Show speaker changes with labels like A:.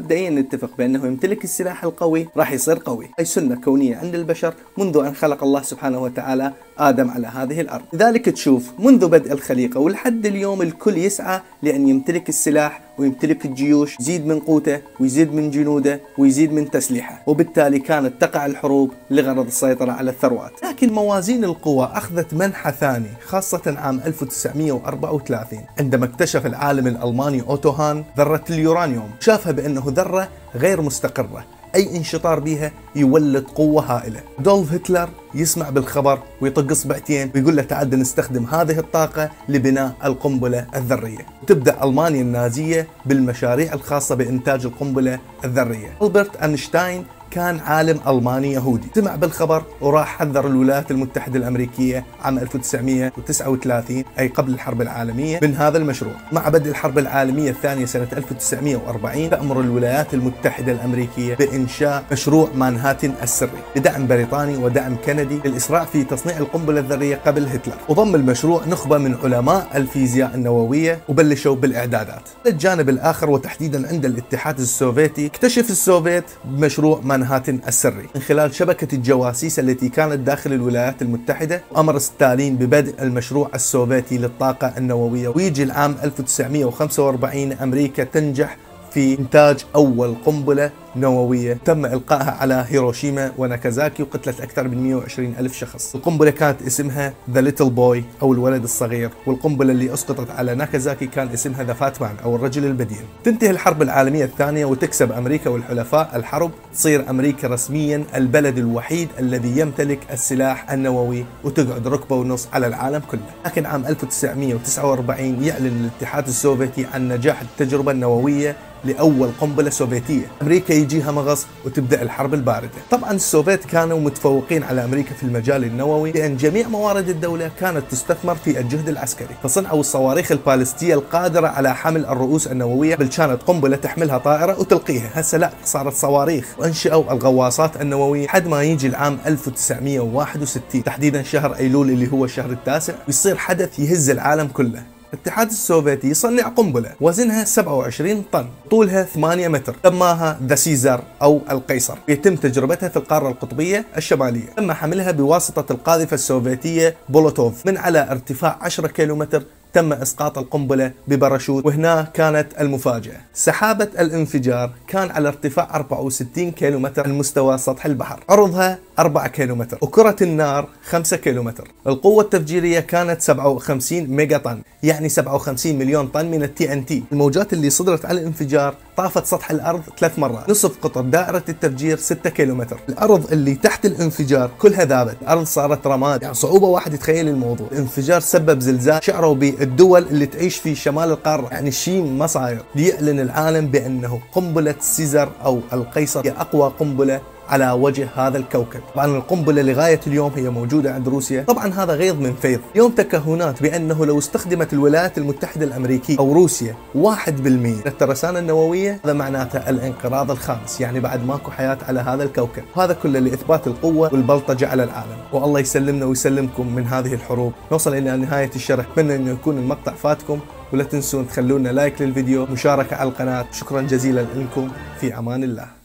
A: مبدئيا نتفق بأنه يمتلك السلاح القوي راح يصير قوي. أي سنة كونية عند البشر منذ أن خلق الله سبحانه وتعالى آدم على هذه الأرض. لذلك تشوف منذ بدء الخليقة ولحد اليوم الكل يسعى لأن يمتلك السلاح ويمتلك الجيوش يزيد من قوته ويزيد من جنوده ويزيد من تسليحه. وبالتالي كانت تقع الحروب لغرض السيطرة على الثروات. لكن موازين القوى أخذت منحى ثاني خاصة عام 1934 عندما اكتشف العالم الألماني أوتو هان ذرة اليورانيوم شافها بأنه ذرة غير مستقرة. أي انشطار بيها يولد قوة هائلة. دولف هتلر يسمع بالخبر ويطق إصبعتين ويقول له تعال نستخدم هذه الطاقة لبناء القنبلة الذرية. تبدأ ألمانيا النازية بالمشاريع الخاصة بإنتاج القنبلة الذرية. ألبرت أينشتاين كان عالم ألماني يهودي. سمع بالخبر وراح حذر الولايات المتحدة الأمريكية عام 1939 أي قبل الحرب العالمية من هذا المشروع. مع بدء الحرب العالمية الثانية سنة 1940 تأمر الولايات المتحدة الأمريكية بإنشاء مشروع مانهاتن السري بدعم بريطاني ودعم كندي للإسراع في تصنيع القنبلة الذرية قبل هتلر. وضم المشروع نخبة من علماء الفيزياء النووية وبلشوا بالإعدادات. الجانب الآخر وتحديدا عند الاتحاد السوفيتي اكتشف السوفيت بمشروع مانهاتن مانهاتن السري. من خلال شبكة الجواسيس التي كانت داخل الولايات المتحدة أمر ستالين ببدء المشروع السوفيتي للطاقة النووية. ويجي العام 1945 أمريكا تنجح في إنتاج أول قنبلة نووية. تم إلقائها على هيروشيما وناكازاكي وقتلت أكثر من 120 ألف شخص. القنبلة كانت اسمها the little boy أو الولد الصغير. والقنبلة اللي أسقطت على ناكازاكي كان اسمها the fat man أو الرجل البدين. تنتهي الحرب العالمية الثانية وتكسب أمريكا والحلفاء الحرب. تصير أمريكا رسميا البلد الوحيد الذي يمتلك السلاح النووي وتقعد ركبة ونص على العالم كله. لكن عام 1949 يعلن الاتحاد السوفيتي عن نجاح التجربة النووية لأول قنبلة سوفيتية. أمريكا يجيها مغص وتبدأ الحرب الباردة. طبعا السوفيت كانوا متفوقين على أمريكا في المجال النووي لأن جميع موارد الدولة كانت تستثمر في الجهد العسكري. فصنعوا الصواريخ البالستية القادرة على حمل الرؤوس النووية بل كانت قنبلة تحملها طائرة وتلقيها. هسه لا صارت صواريخ. وانشئوا الغواصات النووية حد ما يجي العام 1961 تحديدا شهر أيلول اللي هو الشهر التاسع ويصير حدث يهز العالم كله. الاتحاد السوفيتي يصنع قنبلة وزنها 27 طن طولها 8 متر. سماها the Caesar أو القيصر. يتم تجربتها في القارة القطبية الشمالية. تم حملها بواسطة القاذفة السوفيتية بولوتوف. من على ارتفاع 10 كيلومتر تم إسقاط القنبلة بباراشوت. وهنا كانت المفاجأة. سحابة الانفجار كان على ارتفاع 64 كيلومتر عن مستوى سطح البحر. عرضها 4 كيلومتر. وكرة النار 5 كيلومتر. القوة التفجيرية كانت 57 ميجا طن يعني 57 مليون طن من ال TNT. الموجات اللي صدرت على الانفجار طافت سطح الأرض ثلاث مرات. نصف قطر دائرة التفجير 6 كيلومتر. الأرض اللي تحت الانفجار كلها ذابت. الأرض صارت رماد. يعني صعوبة واحد يتخيل الموضوع. الانفجار سبب زلزال شعروا بالدول اللي تعيش في شمال القارة. يعني شيء ما صاير. ليعلن العالم بأنه قنبلة سيزر أو القيصر هي أقوى قنبلة على وجه هذا الكوكب. طبعا القنبلة لغاية اليوم هي موجودة عند روسيا. طبعا هذا غيظ من فيض. يوم تكهنات بأنه لو استخدمت الولايات المتحدة الأمريكية أو روسيا 1% من الترسانة النووية هذا معناته الانقراض الخامس يعني بعد ماكو حياة على هذا الكوكب. هذا كله لإثبات القوة والبلطجة على العالم. والله يسلمنا ويسلمكم من هذه الحروب. نوصل إلى نهاية الشرح. أتمنى أنه يكون المقطع فاتكم. ولا تنسون تخلونا لايك للفيديو مشاركة على القناة. شكرا جزيلا لكم. في أمان الله.